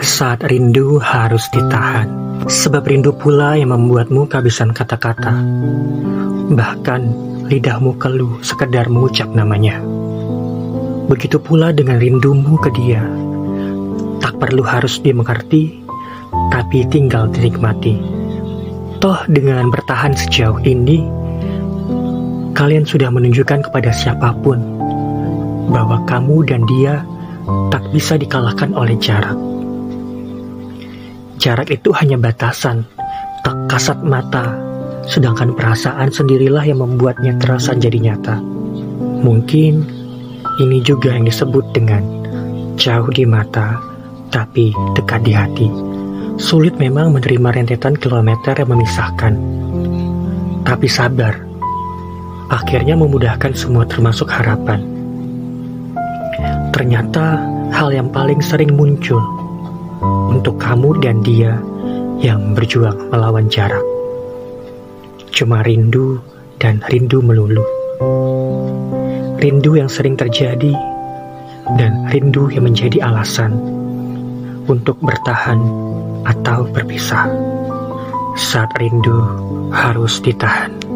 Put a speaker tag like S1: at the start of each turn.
S1: Saat rindu harus ditahan, sebab rindu pula yang membuatmu kehabisan kata-kata. Bahkan lidahmu keluh sekedar mengucap namanya. Begitu pula dengan rindumu ke dia. Tak perlu harus dimengerti, tapi tinggal dinikmati. Toh dengan bertahan sejauh ini, kalian sudah menunjukkan kepada siapa pun bahwa kamu dan dia tak bisa dikalahkan oleh jarak. Jarak itu hanya batasan, tak kasat mata, sedangkan perasaan sendirilah yang membuatnya terasa jadi nyata. Mungkin ini juga yang disebut dengan jauh di mata, tapi dekat di hati. Sulit memang menerima rentetan kilometer yang memisahkan. Tapi sabar, akhirnya memudahkan semua termasuk harapan. Ternyata hal yang paling sering muncul untuk kamu dan dia yang berjuang melawan jarak. Cuma rindu dan rindu melulu. Rindu yang sering terjadi dan rindu yang menjadi alasan untuk bertahan atau berpisah. Saat rindu harus ditahan.